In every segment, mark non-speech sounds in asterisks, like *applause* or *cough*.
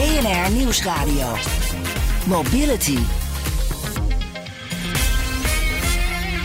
BNR Nieuwsradio. Mobility.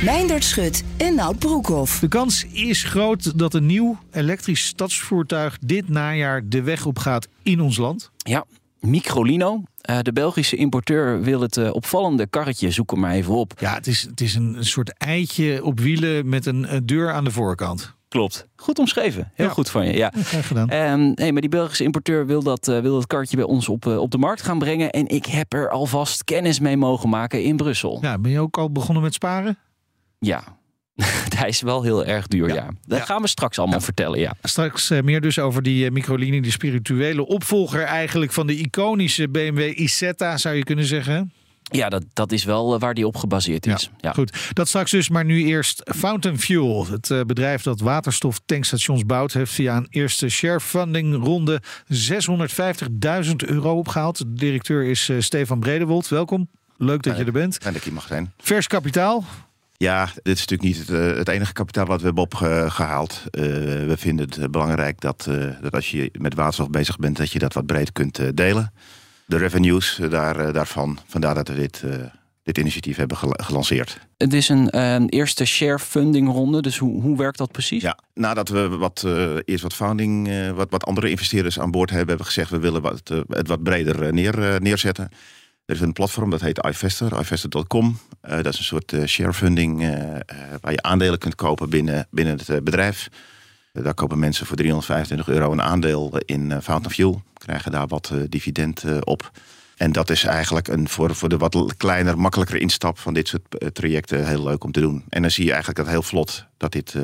Meindert Schut en Nout Broekhoff. De kans is groot dat een nieuw elektrisch stadsvoertuig dit najaar de weg op gaat in ons land. Ja, Microlino. Uh, de Belgische importeur wil het uh, opvallende karretje, zoek hem maar even op. Ja, het is, het is een, soort eitje op wielen met een, een deur aan de voorkant. Klopt. Goed omschreven. Heel Ja. goed van je. Ja. Graag gedaan. Ehm, nee, maar die Belgische importeur wil dat, eh, wil dat kartje bij ons op, eh, op de markt gaan brengen. En ik heb er alvast kennis mee mogen maken in Brussel. Ja, ben je ook al begonnen met sparen? Ja. *laughs* Hij is wel heel erg duur, ja. Ja. Dat Ja. gaan we straks allemaal vertellen, ja. Straks eh, meer dus over die eh, Microlini, die spirituele opvolger eigenlijk van de iconische BMW Isetta, zou je kunnen zeggen. Ja, dat, dat is wel eh, waar die op gebaseerd is. Ja. Goed, dat straks dus, maar nu eerst Fountain Fuel. Het eh, bedrijf dat waterstoftankstations bouwt, heeft via een eerste sharefunding ronde 650.000 euro opgehaald. De directeur is eh, Stefan Bredewold. Welkom. Leuk dat je er bent. En dat hier mag zijn. Vers kapitaal. Ja, dit is natuurlijk niet het, het enige kapitaal wat we hebben opgehaald. Eh, we vinden het belangrijk dat, eh, dat als je met waterstof bezig bent, dat je dat wat breed kunt delen. De revenues eh, daar, eh, daarvan, vandaar dat we dit, eh, dit initiatief hebben gel- gelanceerd. Het is een eerste share funding ronde, dus hoe, hoe werkt dat precies? Ja, nadat we wat, eerst wat founding, wat, wat andere investeerders aan boord hebben, hebben we gezegd we willen wat, het wat breder neer, neerzetten. Er is een platform dat heet iVester, iVester.com. Dat is een soort share funding waar je aandelen kunt kopen binnen, binnen het bedrijf. Daar kopen mensen voor 325 euro een aandeel in Fountain Fuel. Krijgen daar wat eh, dividend eh, op. En dat is eigenlijk een, voor, voor de wat kleiner, makkelijker instap van dit soort eh, trajecten heel leuk om te doen. En dan zie je eigenlijk dat heel vlot dat dit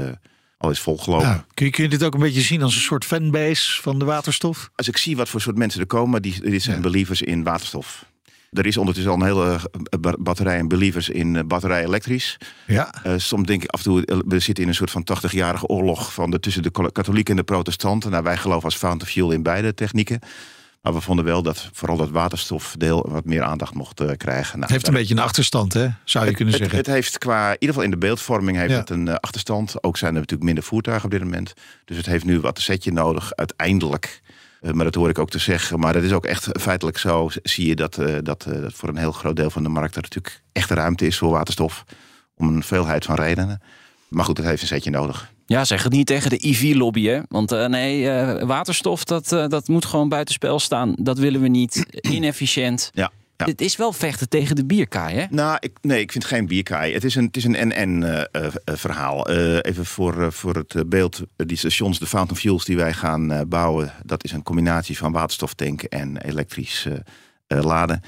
al is volgelopen. Ja, kun, je, kun je dit ook een beetje zien als een soort fanbase van de waterstof? Als ik zie wat voor soort mensen er komen, die, die zijn Ja. believers in waterstof. Er is ondertussen al een hele eh, ba- batterij en believers in eh, batterij elektrisch. Ja. Eh, soms denk ik af en toe, we zitten in een soort van 80-jarige oorlog van de, tussen de katholieken en de protestanten. Nou, wij geloven als Fountain Fuel in beide technieken. Maar we vonden wel dat vooral dat waterstofdeel wat meer aandacht mocht krijgen. Nou, Het heeft een beetje een achterstand, hè? zou je het, kunnen het- zeggen. Het, heeft qua, in ieder geval in de beeldvorming heeft Ja. het een achterstand. Ook zijn er natuurlijk minder voertuigen op dit moment. Dus het heeft nu wat setje nodig, uiteindelijk. Eh, maar dat hoor ik ook te zeggen. Maar het is ook echt feitelijk zo. Zie je dat, eh, dat, eh, dat voor een heel groot deel van de markt er natuurlijk echt ruimte is voor waterstof. Om een veelheid van redenen. Maar goed, het heeft een setje nodig. Ja, zeg het niet tegen de EV-lobby, hè? Want nee, waterstof, dat, dat moet gewoon buitenspel staan. Dat willen we niet. *clears throat* Inefficiënt. Ja. Ja. Het is wel vechten tegen de bierkaai, hè? Nou, ik, nee, ik vind geen bierkaai. Het is een, het is een en-en eh, eh, eh, verhaal. Eh, even voor, voor het beeld. Die stations, de Fountain Fuels die wij gaan eh, bouwen... dat is een combinatie van waterstoftanken en elektrisch laden.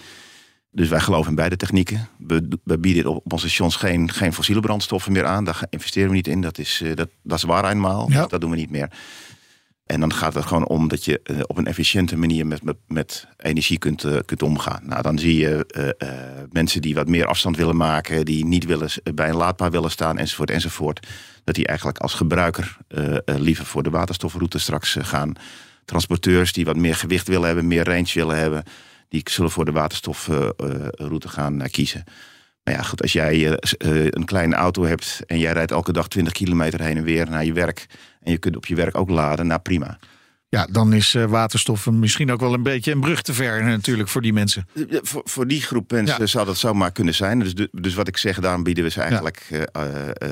Dus wij geloven in beide technieken. We, we bieden op, op onze stations geen, geen fossiele brandstoffen meer aan. Daar investeren we niet in. Dat is, eh, dat, dat is waar eenmaal. Ja. Dat doen we niet meer. En dan gaat het gewoon om dat je eh, op een efficiënte manier met, met, energie kunt, eh, kunt omgaan. Nou, dan zie je eh, mensen die wat meer afstand willen maken, die niet willen, bij een laadpaal willen staan, enzovoort, enzovoort. Dat die eigenlijk als gebruiker liever voor de waterstofroute straks gaan. Transporteurs die wat meer gewicht willen hebben, meer range willen hebben, die zullen voor de waterstofroute gaan kiezen. Maar ja, goed, als jij eh, eh, een kleine auto hebt en jij rijdt elke dag 20 kilometer heen en weer naar je werk. En je kunt op je werk ook laden, nou prima. Ja, dan is eh, waterstof misschien ook wel een beetje een brug te ver natuurlijk voor die mensen. Voor, voor die groep mensen Ja. zou dat zomaar kunnen zijn. Dus, dus wat ik zeg, daarom bieden we ze eigenlijk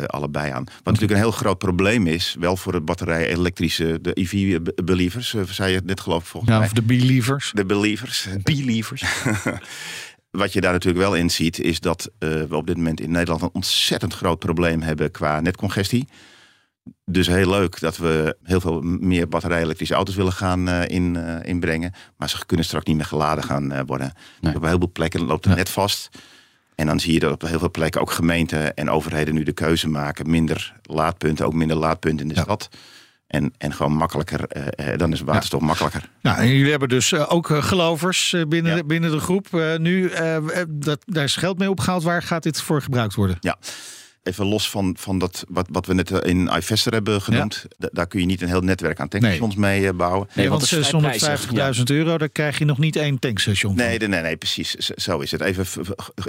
allebei aan. Wat natuurlijk een heel groot probleem is, wel voor de batterij elektrische, de EV-believers, eh, zei je het net geloof ik volgens Ja, mij. of de believers. De believers. Believers. *laughs* Wat je daar natuurlijk wel in ziet, is dat eh, we op dit moment in Nederland een ontzettend groot probleem hebben qua netcongestie. Dus heel leuk dat we heel veel meer batterij-elektrische auto's willen gaan eh, in, eh, inbrengen. Maar ze kunnen straks niet meer geladen gaan worden. Nee. Op heel veel plekken loopt het net vast. En dan zie je dat op heel veel plekken ook gemeenten en overheden nu de keuze maken. Minder laadpunten, ook minder laadpunten in de Ja. stad. En, en gewoon makkelijker, eh, eh, dan is waterstof makkelijker. Nou, en jullie hebben dus eh, ook gelovers binnen, Ja. binnen de groep. Nu, dat, daar is geld mee opgehaald. Waar gaat dit voor gebruikt worden? Ja. Even los van, van dat, wat, wat we net eh, in iVester hebben genoemd. Da- daar kun je niet een heel netwerk aan tankstations mee eh, bouwen. Nee, want prijzig, 650.000 euro, daar krijg je nog niet één tankstation van. Nee, nee, nee, nee, precies. Zo is het. Even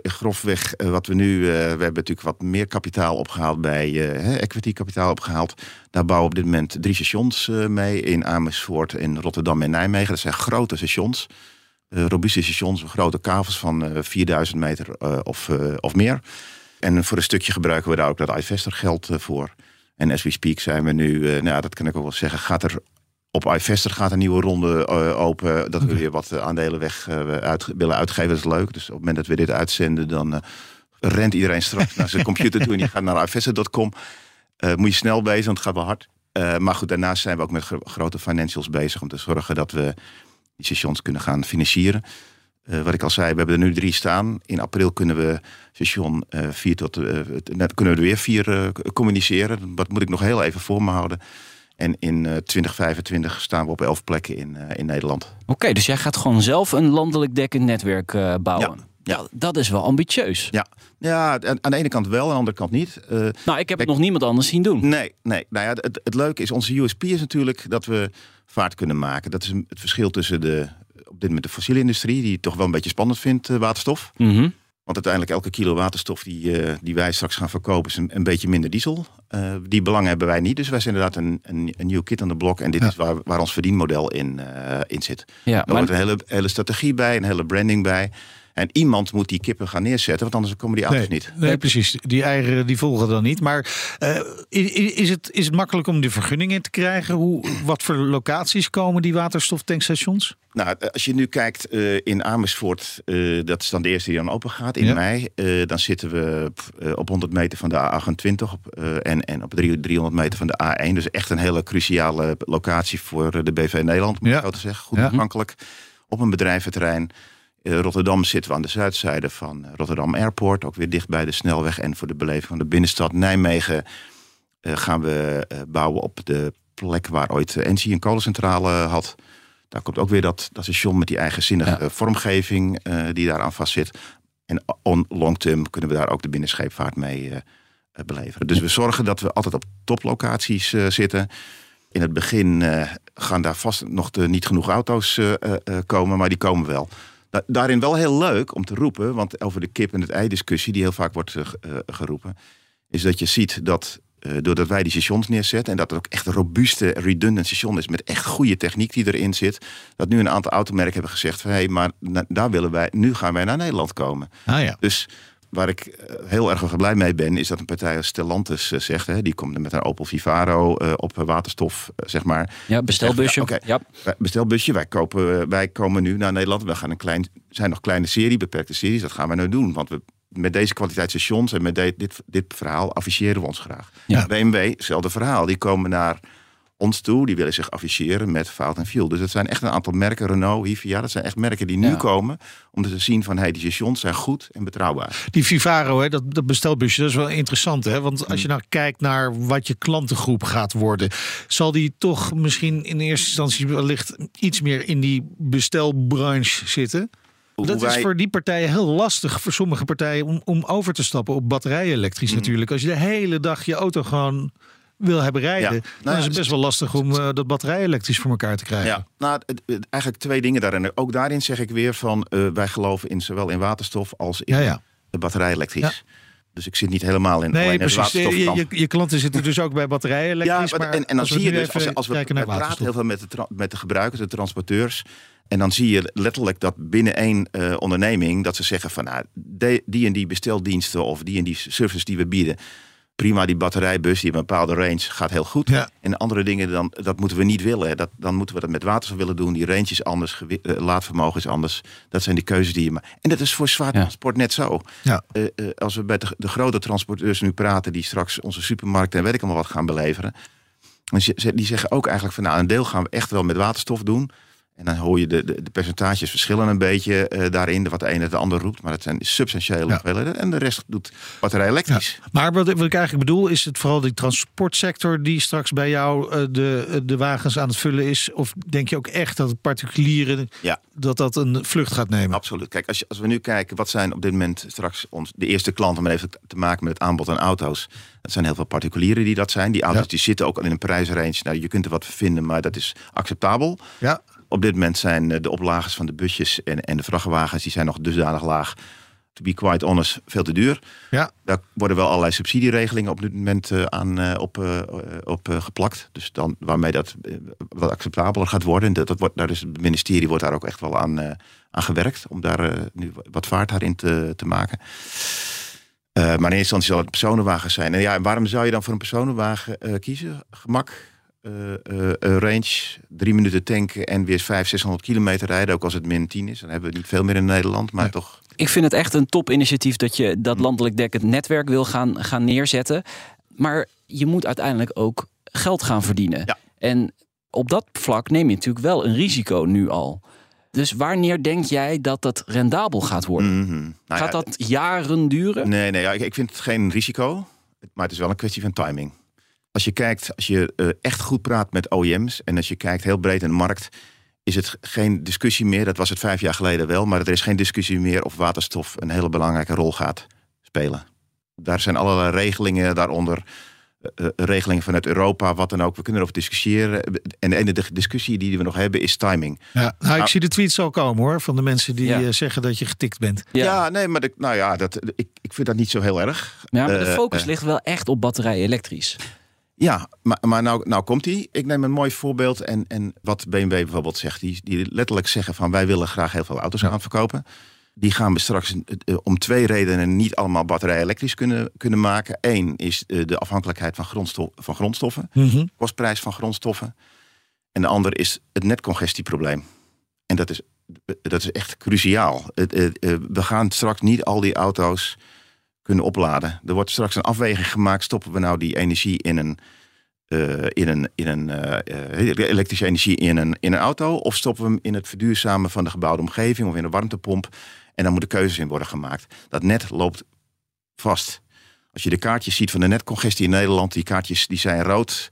grofweg eh, wat we nu... eh, we hebben natuurlijk wat meer kapitaal opgehaald bij eh, hè, equity kapitaal opgehaald. Daar bouwen op dit moment drie stations eh, mee. In Amersfoort, in Rotterdam en Nijmegen. Dat zijn grote stations. robuuste stations, grote kavels van eh 4000 meter eh, of, eh, of meer. En voor een stukje gebruiken we daar ook dat iVester geld eh, voor. En as we speak zijn we nu, eh, nou ja, dat kan ik ook wel zeggen, gaat er op iVester gaat een nieuwe ronde eh, open. Dat we weer wat aandelen weg uit, willen uitgeven. Dat is leuk. Dus op het moment dat we dit uitzenden, dan rent iedereen straks naar zijn computer toe en die gaat naar iVester.com. Moet je snel bezig, want het gaat wel hard. Maar goed, daarnaast zijn we ook met gro- grote financials bezig om te zorgen dat we die stations kunnen gaan financieren. Eh, wat ik al zei, we hebben er nu drie staan. In april kunnen we station eh vier tot het- net kunnen we er weer vier communiceren. Dat moet ik nog heel even voor me houden. En in eh 2025 staan we op elf plekken in, in Nederland. Oké, dus jij gaat gewoon zelf een landelijk dekkend netwerk bouwen. Ja, ja. Dat, dat is wel ambitieus. Ja, ja aan de ene kant wel, aan de andere kant niet. Nou, ik heb het nog niemand anders zien doen. Nee, nee. Nou ja, het, het leuke is, onze USP is natuurlijk dat we vaart kunnen maken. Dat is het verschil tussen de, op dit moment de fossiele industrie, die het toch wel een beetje spannend vindt, eh, waterstof. Mhm. Want uiteindelijk elke kilo waterstof die, eh, die wij straks gaan verkopen is een, een beetje minder diesel. Eh, die belangen hebben wij niet. Dus wij zijn inderdaad een, een, een nieuw kit aan de blok. En dit Ja. is waar, waar ons verdienmodel in, in zit. Ja, hoort maar, een hele, hele strategie bij, een hele branding bij. En iemand moet die kippen gaan neerzetten, want anders komen die auto's nee, niet. nee, precies. Die eieren die volgen dan niet. Maar eh, is, het, is het makkelijk om die vergunningen te krijgen? Hoe, wat voor locaties komen die waterstoftankstations? Nou, als je nu kijkt eh, in Amersfoort, eh, dat is dan de eerste die dan open gaat in Ja. mei. eh, dan zitten we eh, op 100 meter van de A28 op, eh, en, en op drie- 300 meter van de A1. Dus echt een hele cruciale locatie voor de BV Nederland, moet Ja. ik zo te zeggen. Goed Ja. toegankelijk. Op een bedrijventerrein. Eh, Rotterdam zitten we aan de zuidzijde van eh, Rotterdam Airport. Ook weer dicht bij de snelweg en voor de beleving van de binnenstad. Nijmegen eh, gaan we bouwen op de plek waar ooit Engie een kolencentrale had. Daar komt ook weer dat, dat station met die eigenzinnige Ja. vormgeving eh, die daaraan vastzit. En on long term kunnen we daar ook de binnenscheepvaart mee beleveren. Dus we zorgen dat we altijd op toplocaties zitten. In het begin gaan daar vast nog de, niet genoeg auto's komen, maar die komen wel. Da- daarin wel heel leuk om te roepen, want over de kip en het ei discussie die heel vaak wordt eh, eh, geroepen, is dat je ziet dat eh, doordat wij die stations neerzetten en dat het ook echt een robuuste, redundant station is met echt goede techniek die erin zit, dat nu een aantal automerken hebben gezegd van hé, hey, maar daar willen wij, nu gaan wij naar Nederland komen. Ah ja. Dus waar ik eh, heel erg blij mee ben, is dat een partij als Stellantis eh, zegt, hè, die komt met een Opel Vivaro eh, op waterstof, zeg maar. ja, bestelbusje. Ja, ja. Wij- Bestelbusje, wij, kopen, wij komen nu naar Nederland. We gaan een klein, zijn nog kleine serie, beperkte series. Dat gaan we nu doen. Want we, met deze kwaliteit stations en met de- dit, dit verhaal afficheren we ons graag. Ja. BMW, hetzelfde verhaal. Die komen naar ons toe. Die willen zich afficheren met Fout en Fuel. Dus het zijn echt een aantal merken. Renault, Hivia. Dat zijn echt merken die nu Ja. komen. Om te zien van, hey, die stations zijn goed en betrouwbaar. Die Vivaro, hè, dat, dat bestelbusje, dat is wel interessant. Hè? Want als je nou kijkt naar wat je klantengroep gaat worden, zal die toch misschien in eerste instantie wellicht iets meer in die bestelbranche zitten? Hoe dat is wij- voor die partijen heel lastig, voor sommige partijen, om, om over te stappen op batterij-elektrisch Mhm. natuurlijk. Als je de hele dag je auto gewoon wil hebben rijden, Ja. dan Nou, is het het- best wel lastig om eh, dat batterij-elektrisch voor elkaar te krijgen. Ja, nou, het- het- eigenlijk twee dingen daarin. Ook daarin zeg ik weer van, eh, wij geloven in zowel in waterstof als in Ja, ja. de batterij elektrisch. Dus ik zit niet helemaal in Nee, precies. Je, je, je klanten zitten dus ook bij batterij-elektrisch. Ja, maar, maar en, en dan zie je dus, als, als we, we praten heel veel met de, met de gebruikers, de transporteurs. En dan zie je letterlijk dat binnen één eh, onderneming... dat ze zeggen van nou, die en die besteldiensten... of die en die services die we bieden... prima, die batterijbus, die heeft een bepaalde range, gaat heel goed. Ja. En andere dingen, dan, dat moeten we niet willen. Dat, dan moeten we dat met waterstof willen doen. Die range is anders, gewi- eh, laadvermogen is anders. Dat zijn die keuzes die je maakt. En dat is voor zwaar Ja. transport net zo. Ja. Eh, eh, als we bij de, de grote transporteurs nu praten... die straks onze supermarkten en weet ik allemaal wat gaan beleveren... die zeggen ook eigenlijk van... nou, een deel gaan we echt wel met waterstof doen... En dan hoor je de, de, de percentages verschillen een beetje eh, daarin. Wat de ene de ander roept. Maar het zijn substantiële Ja. hoeveelheden. En de rest doet batterij elektrisch. Maar wat, wat ik eigenlijk bedoel, is het vooral die transportsector die straks bij jou eh, de, de wagens aan het vullen is? Of denk je ook echt dat het particulieren Ja. dat dat een vlucht gaat nemen? Absoluut. Kijk, als, je, als we nu kijken, wat zijn op dit moment straks ons, de eerste klanten, maar even te maken met het aanbod aan auto's. Dat zijn heel veel particulieren die dat zijn. Die auto's die zitten ook al in een prijsrange. Nou, je kunt er wat vinden, maar dat is acceptabel. Ja, Op dit moment zijn eh, de oplages van de busjes en, en de vrachtwagens, die zijn nog dusdanig laag. To be quite honest, veel te duur. ja. Daar worden wel allerlei subsidieregelingen op dit moment eh, aan eh, op, op geplakt. Dus dan waarmee dat wat acceptabeler gaat worden. En Dat, dat wordt, daar is het ministerie wordt daar ook echt wel aan, aan gewerkt. Om daar nu wat vaart daarin te, te maken. Maar in eerste instantie zal het personenwagens zijn. En ja, waarom zou je dan voor een personenwagen kiezen? Gemak, eh, range, drie minuten tanken en weer 500, 600 kilometer rijden. Ook als het min 10 is. Dan hebben we niet veel meer in Nederland. Maar Nee. toch Ik vind het echt een topinitiatief dat je dat landelijk dekkend netwerk wil gaan, gaan neerzetten. Maar je moet uiteindelijk ook geld gaan verdienen. Ja. En op dat vlak neem je natuurlijk wel een risico nu al. Dus wanneer denk jij dat dat rendabel gaat worden? Mhm. Nou ja, gaat dat jaren duren? Nee, nee ja, ik, ik vind het geen risico. Maar het is wel een kwestie van timing. Als je kijkt, als je eh, echt goed praat met OEM's en als je kijkt heel breed in de markt, is het geen discussie meer. Dat was het vijf jaar geleden wel, maar er is geen discussie meer of waterstof een hele belangrijke rol gaat spelen. Daar zijn allerlei regelingen daaronder. eh, eh, regelingen vanuit Europa, wat dan ook. We kunnen erover discussiëren. En de enige discussie die we nog hebben is timing. ja. Nou, ik Nou- zie de tweets al komen hoor, van de mensen die Ja. zeggen dat je getikt bent. Ja, nee, maar de, nou ja, dat, ik, ik vind dat niet zo heel erg. Ja, maar de focus ligt wel echt op batterij elektrisch. Ja, maar, maar nou, nou komt hij. Ik neem een mooi voorbeeld. En, en wat BMW bijvoorbeeld zegt, die, die letterlijk zeggen van wij willen graag heel veel auto's gaan verkopen. Die gaan we straks eh, om twee redenen niet allemaal batterij elektrisch kunnen, kunnen maken. Eén is eh, de afhankelijkheid van, grondstof, van grondstoffen, Mhm. kostprijs van grondstoffen. En de ander is het netcongestieprobleem. En dat is, dat is echt cruciaal. Eh, we gaan straks niet al die auto's kunnen opladen. Er wordt straks een afweging gemaakt. Stoppen we nou die energie in een, eh, in een, in een eh, eh, elektrische energie in een, in een auto? Of stoppen we hem in het verduurzamen van de gebouwde omgeving of in een warmtepomp? En dan moeten keuzes in worden gemaakt. Dat net loopt vast. Als je de kaartjes ziet van de netcongestie in Nederland, die kaartjes die zijn rood.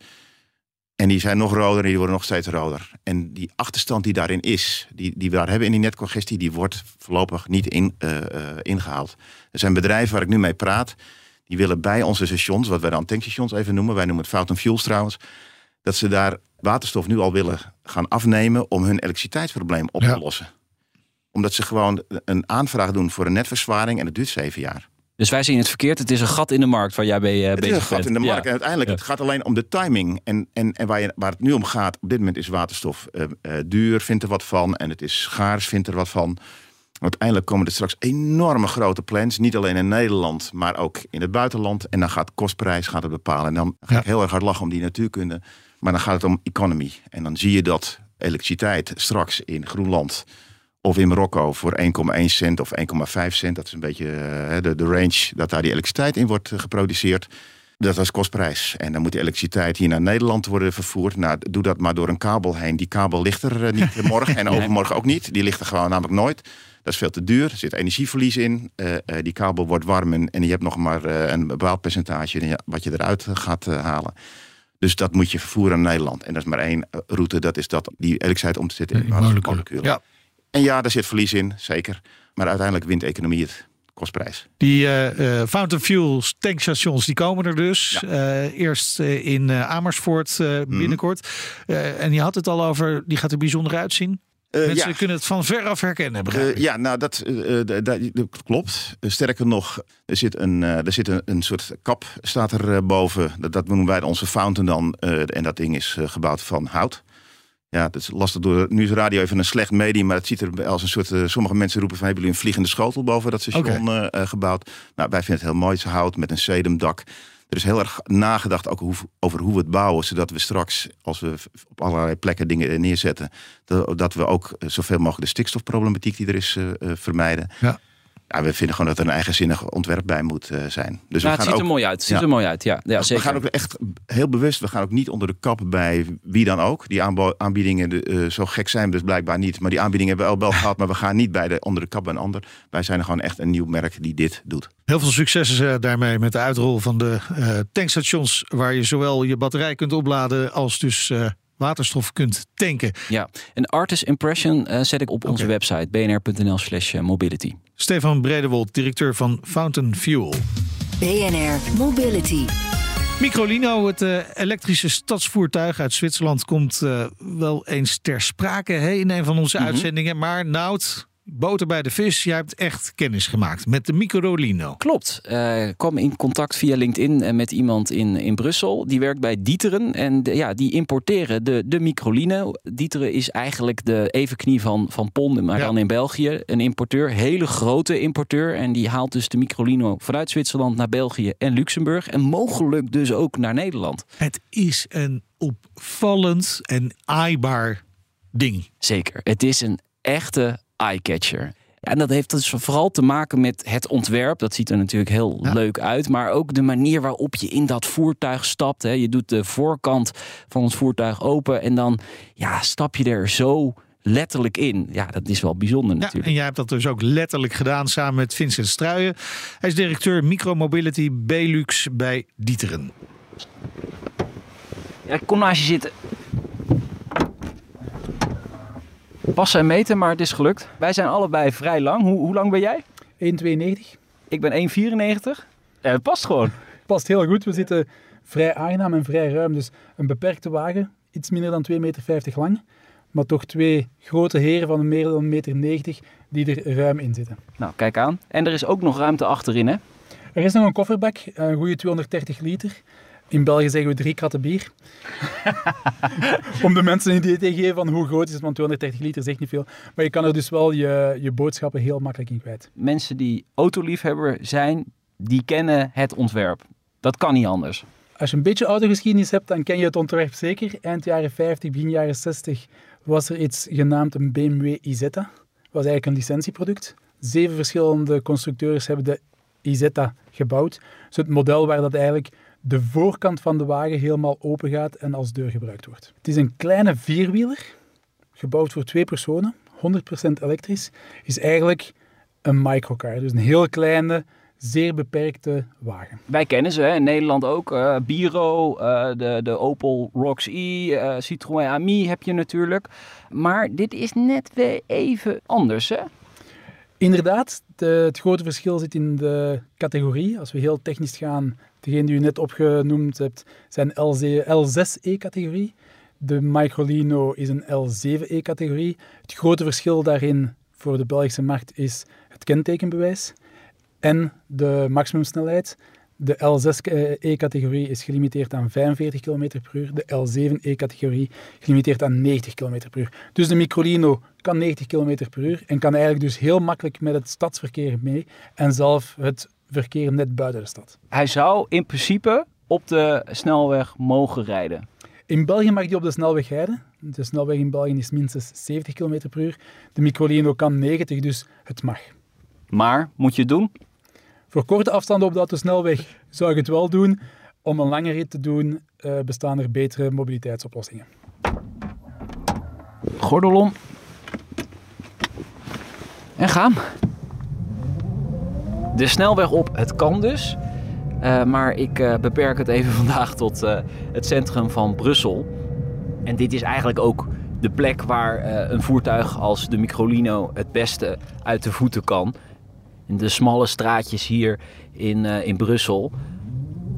En die zijn nog roder en die worden nog steeds roder. En die achterstand die daarin is, die, die we daar hebben in die netcongestie, die wordt voorlopig niet in, eh, eh, ingehaald. Er zijn bedrijven waar ik nu mee praat, die willen bij onze stations, wat wij dan tankstations even noemen, wij noemen het Fountain Fuels trouwens, dat ze daar waterstof nu al willen gaan afnemen om hun elektriciteitsprobleem op Ja. te lossen. Omdat ze gewoon een aanvraag doen voor een netverzwaring en dat duurt zeven jaar. Dus wij zien het verkeerd. Het is een gat in de markt waar jij mee eh, Het is bezig een gat bent. in de markt. Ja. En uiteindelijk, Ja. het gaat alleen om de timing. En, en, en waar, je, waar het nu om gaat, op dit moment is waterstof eh, eh, duur, vindt er wat van. En het is schaars, vindt er wat van. Uiteindelijk komen er straks enorme grote plans. Niet alleen in Nederland, maar ook in het buitenland. En dan gaat kostprijs gaat het bepalen. En dan ga Ja. ik heel erg hard lachen om die natuurkunde. Maar dan gaat het om economy. En dan zie je dat elektriciteit straks in Groenland of in Marokko voor 1,1 cent of 1,5 cent. Dat is een beetje eh, de, de range dat daar die elektriciteit in wordt eh, geproduceerd. Dat is kostprijs. En dan moet die elektriciteit hier naar Nederland worden vervoerd. Nou, doe dat maar door een kabel heen. Die kabel ligt er eh, niet morgen en *laughs* overmorgen ook niet. Die ligt er gewoon namelijk nooit. Dat is veel te duur. Er zit energieverlies in. Die kabel wordt warm en, en je hebt nog maar een bepaald percentage wat je eruit gaat halen. Dus dat moet je vervoeren naar Nederland. En dat is maar één route. Dat is dat die elektriciteit om te zetten in moleculen. Ja. En ja, daar zit verlies in, zeker. Maar uiteindelijk wint economie het. Kostprijs. Die eh, eh, Fountain Fuels tankstations die komen er dus. Ja. Eh, eerst in Amersfoort eh, binnenkort. En je had het al over, die gaat er bijzonder uitzien. Mensen ja. kunnen het van veraf herkennen, ja, nou dat, dat, klopt. Sterker nog, er zit een, er zit een, een soort kap staat er boven. Dat, dat noemen wij onze fountain dan. en dat ding is gebouwd van hout. Ja, dat is lastig door. Nu is radio even een slecht medium, maar het ziet er als een soort. eh, sommige mensen roepen van hebben jullie een vliegende schotel boven dat station eh, eh, gebouwd? Nou, wij vinden het heel mooi. Het is hout met een sedumdak. Er is heel erg nagedacht ook hoe, over hoe we het bouwen, zodat we straks, als we op allerlei plekken dingen neerzetten, dat, we ook zoveel mogelijk de stikstofproblematiek die er is vermijden. Ja. Ja, we vinden gewoon dat er een eigenzinnig ontwerp bij moet uh, zijn. Dus nou, we gaan het ziet ook, er mooi uit. Het ziet er mooi uit, ja. ja zeker. We gaan ook echt heel bewust, we gaan ook niet onder de kap bij wie dan ook. Die aanbiedingen, uh, zo gek zijn we dus blijkbaar niet. Maar die aanbiedingen hebben we al wel gehad, maar we gaan niet bij de, onder de kap bij een ander. Wij zijn er gewoon echt een nieuw merk die dit doet. Heel veel succes uh, daarmee met de uitrol van de tankstations... waar je zowel je batterij kunt opladen als dus waterstof kunt tanken. Ja, een artist impression uh, zet ik op onze website bnr.nl slash mobility. Stefan Bredewold, directeur van Fountain Fuel. BNR Mobility. Microlino, het uh, elektrische stadsvoertuig uit Zwitserland, komt uh, wel eens ter sprake hè, in een van onze mm -hmm. uitzendingen. Maar Nout, boter bij de vis. Jij hebt echt kennis gemaakt met de Microlino. Klopt. Uh, kwam in contact via LinkedIn eh, met iemand in, in Brussel. Die werkt bij Dieteren. En ja, die importeren de, de Microlino. Dieteren is eigenlijk de evenknie van, van Pon, maar dan in België. Een importeur, hele grote importeur. En die haalt dus de Microlino vanuit Zwitserland naar België en Luxemburg. En mogelijk dus ook naar Nederland. Het is een opvallend en aaibaar ding. Zeker. Het is een echte eyecatcher. En dat heeft dus vooral te maken met het ontwerp. Dat ziet er natuurlijk heel leuk uit. Maar ook de manier waarop je in dat voertuig stapt. Hè. Je doet de voorkant van het voertuig open. En dan ja, stap je er zo letterlijk in. Ja, dat is wel bijzonder natuurlijk. Ja, en jij hebt dat dus ook letterlijk gedaan samen met Vincent Struijen. Hij is directeur Micromobility Belux bij Dieteren. Ja, kom naast je zitten passen en meten, maar het is gelukt. Wij zijn allebei vrij lang. Hoe, hoe lang ben jij? 1,92. Ik ben 1,94. Ja, het past gewoon. *laughs* past heel goed. We zitten vrij aangenaam en vrij ruim. Dus een beperkte wagen, iets minder dan 2,50 meter lang. Maar toch twee grote heren van meer dan 1,90 meter die er ruim in zitten. Nou, kijk aan. En er is ook nog ruimte achterin, hè? Er is nog een kofferbak, een goede 230 liter. In België zeggen we drie kratten bier. *laughs* Om de mensen een idee te geven van hoe groot is het, want 230 liter zegt niet veel. Maar je kan er dus wel je, je boodschappen heel makkelijk in kwijt. Mensen die autoliefhebber zijn, die kennen het ontwerp. Dat kan niet anders. Als je een beetje autogeschiedenis hebt, dan ken je het ontwerp zeker. Eind jaren 50, begin jaren 60 was er iets genaamd een BMW Isetta. Dat was eigenlijk een licentieproduct. Zeven verschillende constructeurs hebben de Isetta gebouwd. Dus het model waar dat eigenlijk de voorkant van de wagen helemaal open gaat en als deur gebruikt wordt. Het is een kleine vierwieler, gebouwd voor twee personen, 100% elektrisch, is eigenlijk een microcar. Dus een heel kleine, zeer beperkte wagen. Wij kennen ze hè? in Nederland ook. Uh, Biro, uh, de, de Opel Rocks E, uh, Citroën Ami heb je natuurlijk. Maar dit is net weer even anders hè? Inderdaad, de, het grote verschil zit in de categorie. Als we heel technisch gaan, degene die u net opgenoemd hebt, zijn L6E-categorie. De Microlino is een L7E-categorie. Het grote verschil daarin voor de Belgische markt is het kentekenbewijs en de maximumsnelheid. De L6E-categorie is gelimiteerd aan 45 km per uur. De L7E-categorie gelimiteerd aan 90 km per uur. Dus de Microlino kan 90 km per uur en kan eigenlijk dus heel makkelijk met het stadsverkeer mee en zelf het verkeer net buiten de stad. Hij zou in principe op de snelweg mogen rijden. In België mag hij op de snelweg rijden. De snelweg in België is minstens 70 km per uur. De Microlino kan 90, dus het mag. Maar, moet je het doen? Voor korte afstanden op de autosnelweg zou ik het wel doen. Om een lange rit te doen, uh, bestaan er betere mobiliteitsoplossingen. Gordel om. En gaan. De snelweg op, het kan dus. Uh, maar ik uh, beperk het even *laughs* vandaag tot het centrum van Brussel. En dit is eigenlijk ook de plek waar een voertuig als de Microlino het beste uit de voeten kan in de smalle straatjes hier in, in Brussel.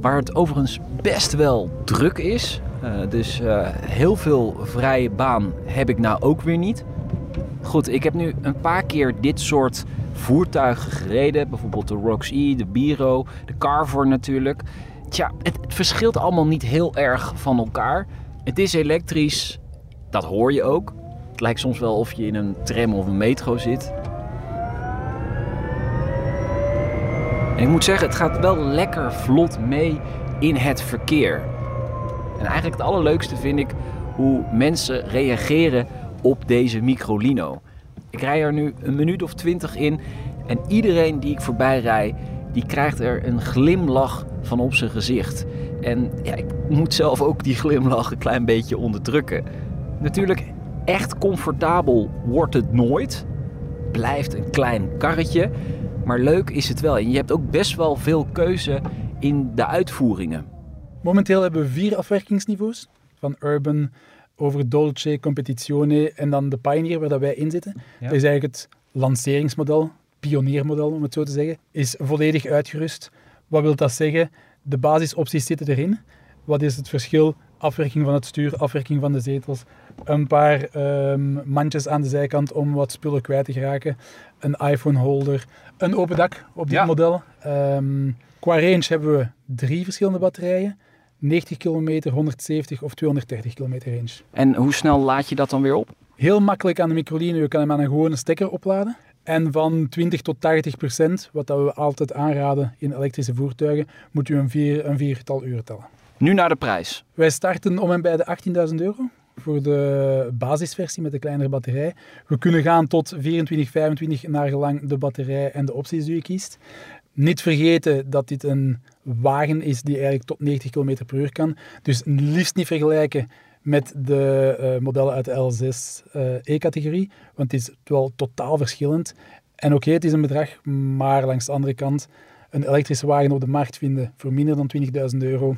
Waar het overigens best wel druk is. Dus heel veel vrije baan heb ik nou ook weer niet. Goed, ik heb nu een paar keer dit soort voertuigen gereden. Bijvoorbeeld de Rox E, de Biro, de Carver natuurlijk. Tja, het, het verschilt allemaal niet heel erg van elkaar. Het is elektrisch, dat hoor je ook. Het lijkt soms wel of je in een tram of een metro zit. En ik moet zeggen, het gaat wel lekker vlot mee in het verkeer. En eigenlijk het allerleukste vind ik hoe mensen reageren op deze Microlino. Ik rij er nu een minuut of twintig in En iedereen die ik voorbij rij, die krijgt er een glimlach van op zijn gezicht. En ja, ik moet zelf ook die glimlach een klein beetje onderdrukken. Natuurlijk, echt comfortabel wordt het nooit. Blijft een klein karretje. Maar leuk is het wel. En je hebt ook best wel veel keuze in de uitvoeringen. Momenteel hebben we vier afwerkingsniveaus. Van Urban over Dolce, Competizione en dan de Pioneer waar dat wij in zitten. Dat is eigenlijk het lanceringsmodel, pioniermodel om het zo te zeggen. Is volledig uitgerust. Wat wil dat zeggen? De basisopties zitten erin. Wat is het verschil? Afwerking van het stuur, afwerking van de zetels, een paar ehm, mandjes aan de zijkant om wat spullen kwijt te geraken, een iPhone holder, een open dak op dit Ja. model. Ehm, qua range hebben we drie verschillende batterijen. 90 kilometer, 170 of 230 kilometer range. En hoe snel laad je dat dan weer op? Heel makkelijk aan de microline, je kan hem aan een gewone stekker opladen. En van 20 tot 80 procent, wat dat we altijd aanraden in elektrische voertuigen, moet u een, vier, een viertal uren tellen. Nu naar de prijs. Wij starten om en bij de 18.000 euro voor de basisversie met de kleinere batterij. We kunnen gaan tot 24, 25 naar gelang de batterij en de opties die je kiest. Niet vergeten dat dit een wagen is die eigenlijk tot 90 km per uur kan. Dus liefst niet vergelijken met de eh, modellen uit de L6 eh, want het is wel totaal verschillend. En oké, het is een bedrag, maar langs de andere kant, een elektrische wagen op de markt vinden voor minder dan 20.000 euro,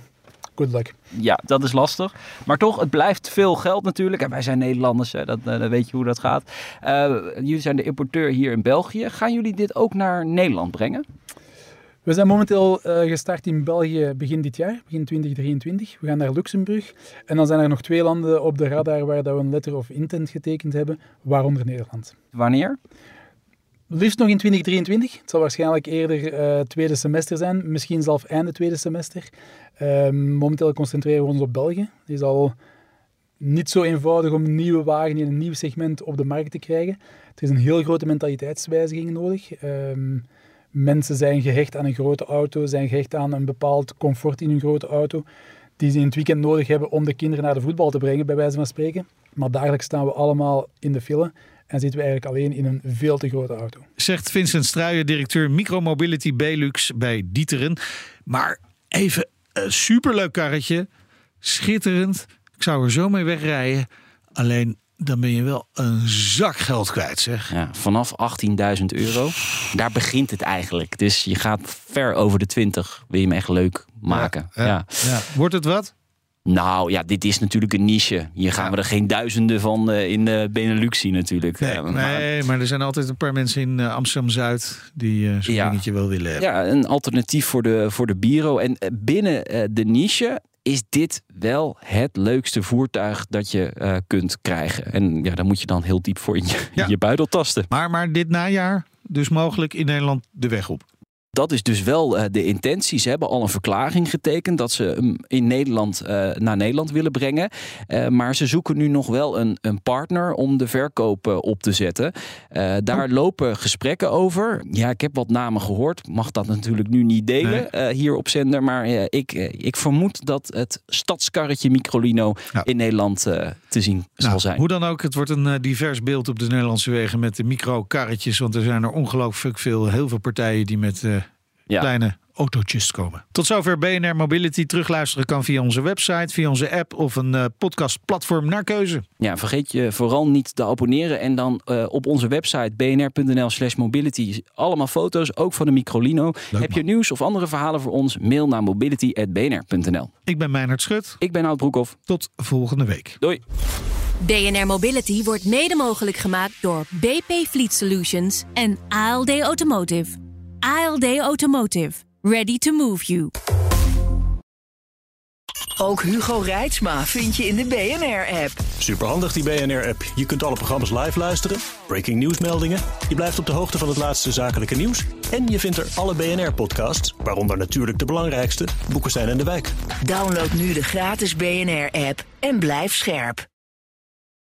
good luck. Ja, dat is lastig. Maar toch, het blijft veel geld natuurlijk. En wij zijn Nederlanders, hè, dat, eh, weet je hoe dat gaat. Jullie zijn de importeur hier in België. Gaan jullie dit ook naar Nederland brengen? We zijn momenteel eh, gestart in België begin dit jaar, begin 2023. We gaan naar Luxemburg. En dan zijn er nog twee landen op de radar waar dat we een letter of intent getekend hebben, waaronder Nederland. Wanneer? Liefst nog in 2023. Het zal waarschijnlijk eerder eh tweede semester zijn, misschien zelfs einde tweede semester. Ehm, momenteel concentreren we ons op België. Het is al niet zo eenvoudig om een nieuwe wagen in een nieuw segment op de markt te krijgen. Er is een heel grote mentaliteitswijziging nodig. Ehm, mensen zijn gehecht aan een grote auto, zijn gehecht aan een bepaald comfort in hun grote auto, die ze in het weekend nodig hebben om de kinderen naar de voetbal te brengen, bij wijze van spreken. Maar dagelijks staan we allemaal in de file en zitten we eigenlijk alleen in een veel te grote auto. Zegt Vincent Struijen, directeur Micromobility Belux bij Dieteren. Maar even een superleuk karretje. Schitterend. Ik zou er zo mee wegrijden. Alleen dan ben je wel een zak geld kwijt, zeg. Ja, vanaf 18.000 euro. Daar begint het eigenlijk. Dus je gaat ver over de 20. Wil je hem echt leuk maken. Ja, Ja. Ja. Wordt het wat? Nou ja, dit is natuurlijk een niche. Hier gaan we er geen duizenden van eh, in de Benelux zien natuurlijk. Nee, Eh, maar- nee, maar er zijn altijd een paar mensen in eh, Amsterdam-Zuid... die eh, zo'n dingetje wel willen hebben. Ja, een alternatief voor de, voor de Biro. En eh, binnen eh, de niche is dit wel het leukste voertuig dat je eh, kunt krijgen. En ja, daar moet je dan heel diep voor in je, Ja. je buidel tasten. Maar, maar dit najaar dus mogelijk in Nederland de weg op. Dat is dus wel eh, de intentie. Ze hebben al een verklaring getekend dat ze hem in Nederland eh, naar Nederland willen brengen. Eh, maar ze zoeken nu nog wel een, een partner om de verkoop op te zetten. Daar lopen gesprekken over. Ja, ik heb wat namen gehoord. Mag dat natuurlijk nu niet delen Nee. hier op zender. Maar ik, ik vermoed dat het stadskarretje Microlino Ja. in Nederland te zien zal Nou, zijn. Hoe dan ook, het wordt een divers beeld op de Nederlandse wegen met de micro-karretjes. Want er zijn er ongelooflijk veel, heel veel partijen die met Ja. kleine autootjes komen. Tot zover BNR Mobility. Terugluisteren kan via onze website, via onze app of een eh, podcastplatform naar keuze. Ja, vergeet je vooral niet te abonneren. En dan eh, op onze website bnr.nl slash mobility allemaal foto's, ook van de Microlino. Heb je nieuws of andere verhalen voor ons? Mail naar mobility.bnr.nl. Ik ben Meijnerd Schut. Ik ben Oud Broekhoff. Tot volgende week. Doei. BNR Mobility wordt mede mogelijk gemaakt door BP Fleet Solutions en ALD Automotive. ALD Automotive. Ready to move you. Ook Hugo Reitsma vind je in de BNR-app. Superhandig die BNR-app. Je kunt alle programma's live luisteren, breaking nieuwsmeldingen. Je blijft op de hoogte van het laatste zakelijke nieuws. En je vindt er alle BNR-podcasts, waaronder natuurlijk de belangrijkste, Boeken zijn in de wijk. Download nu de gratis BNR-app en blijf scherp.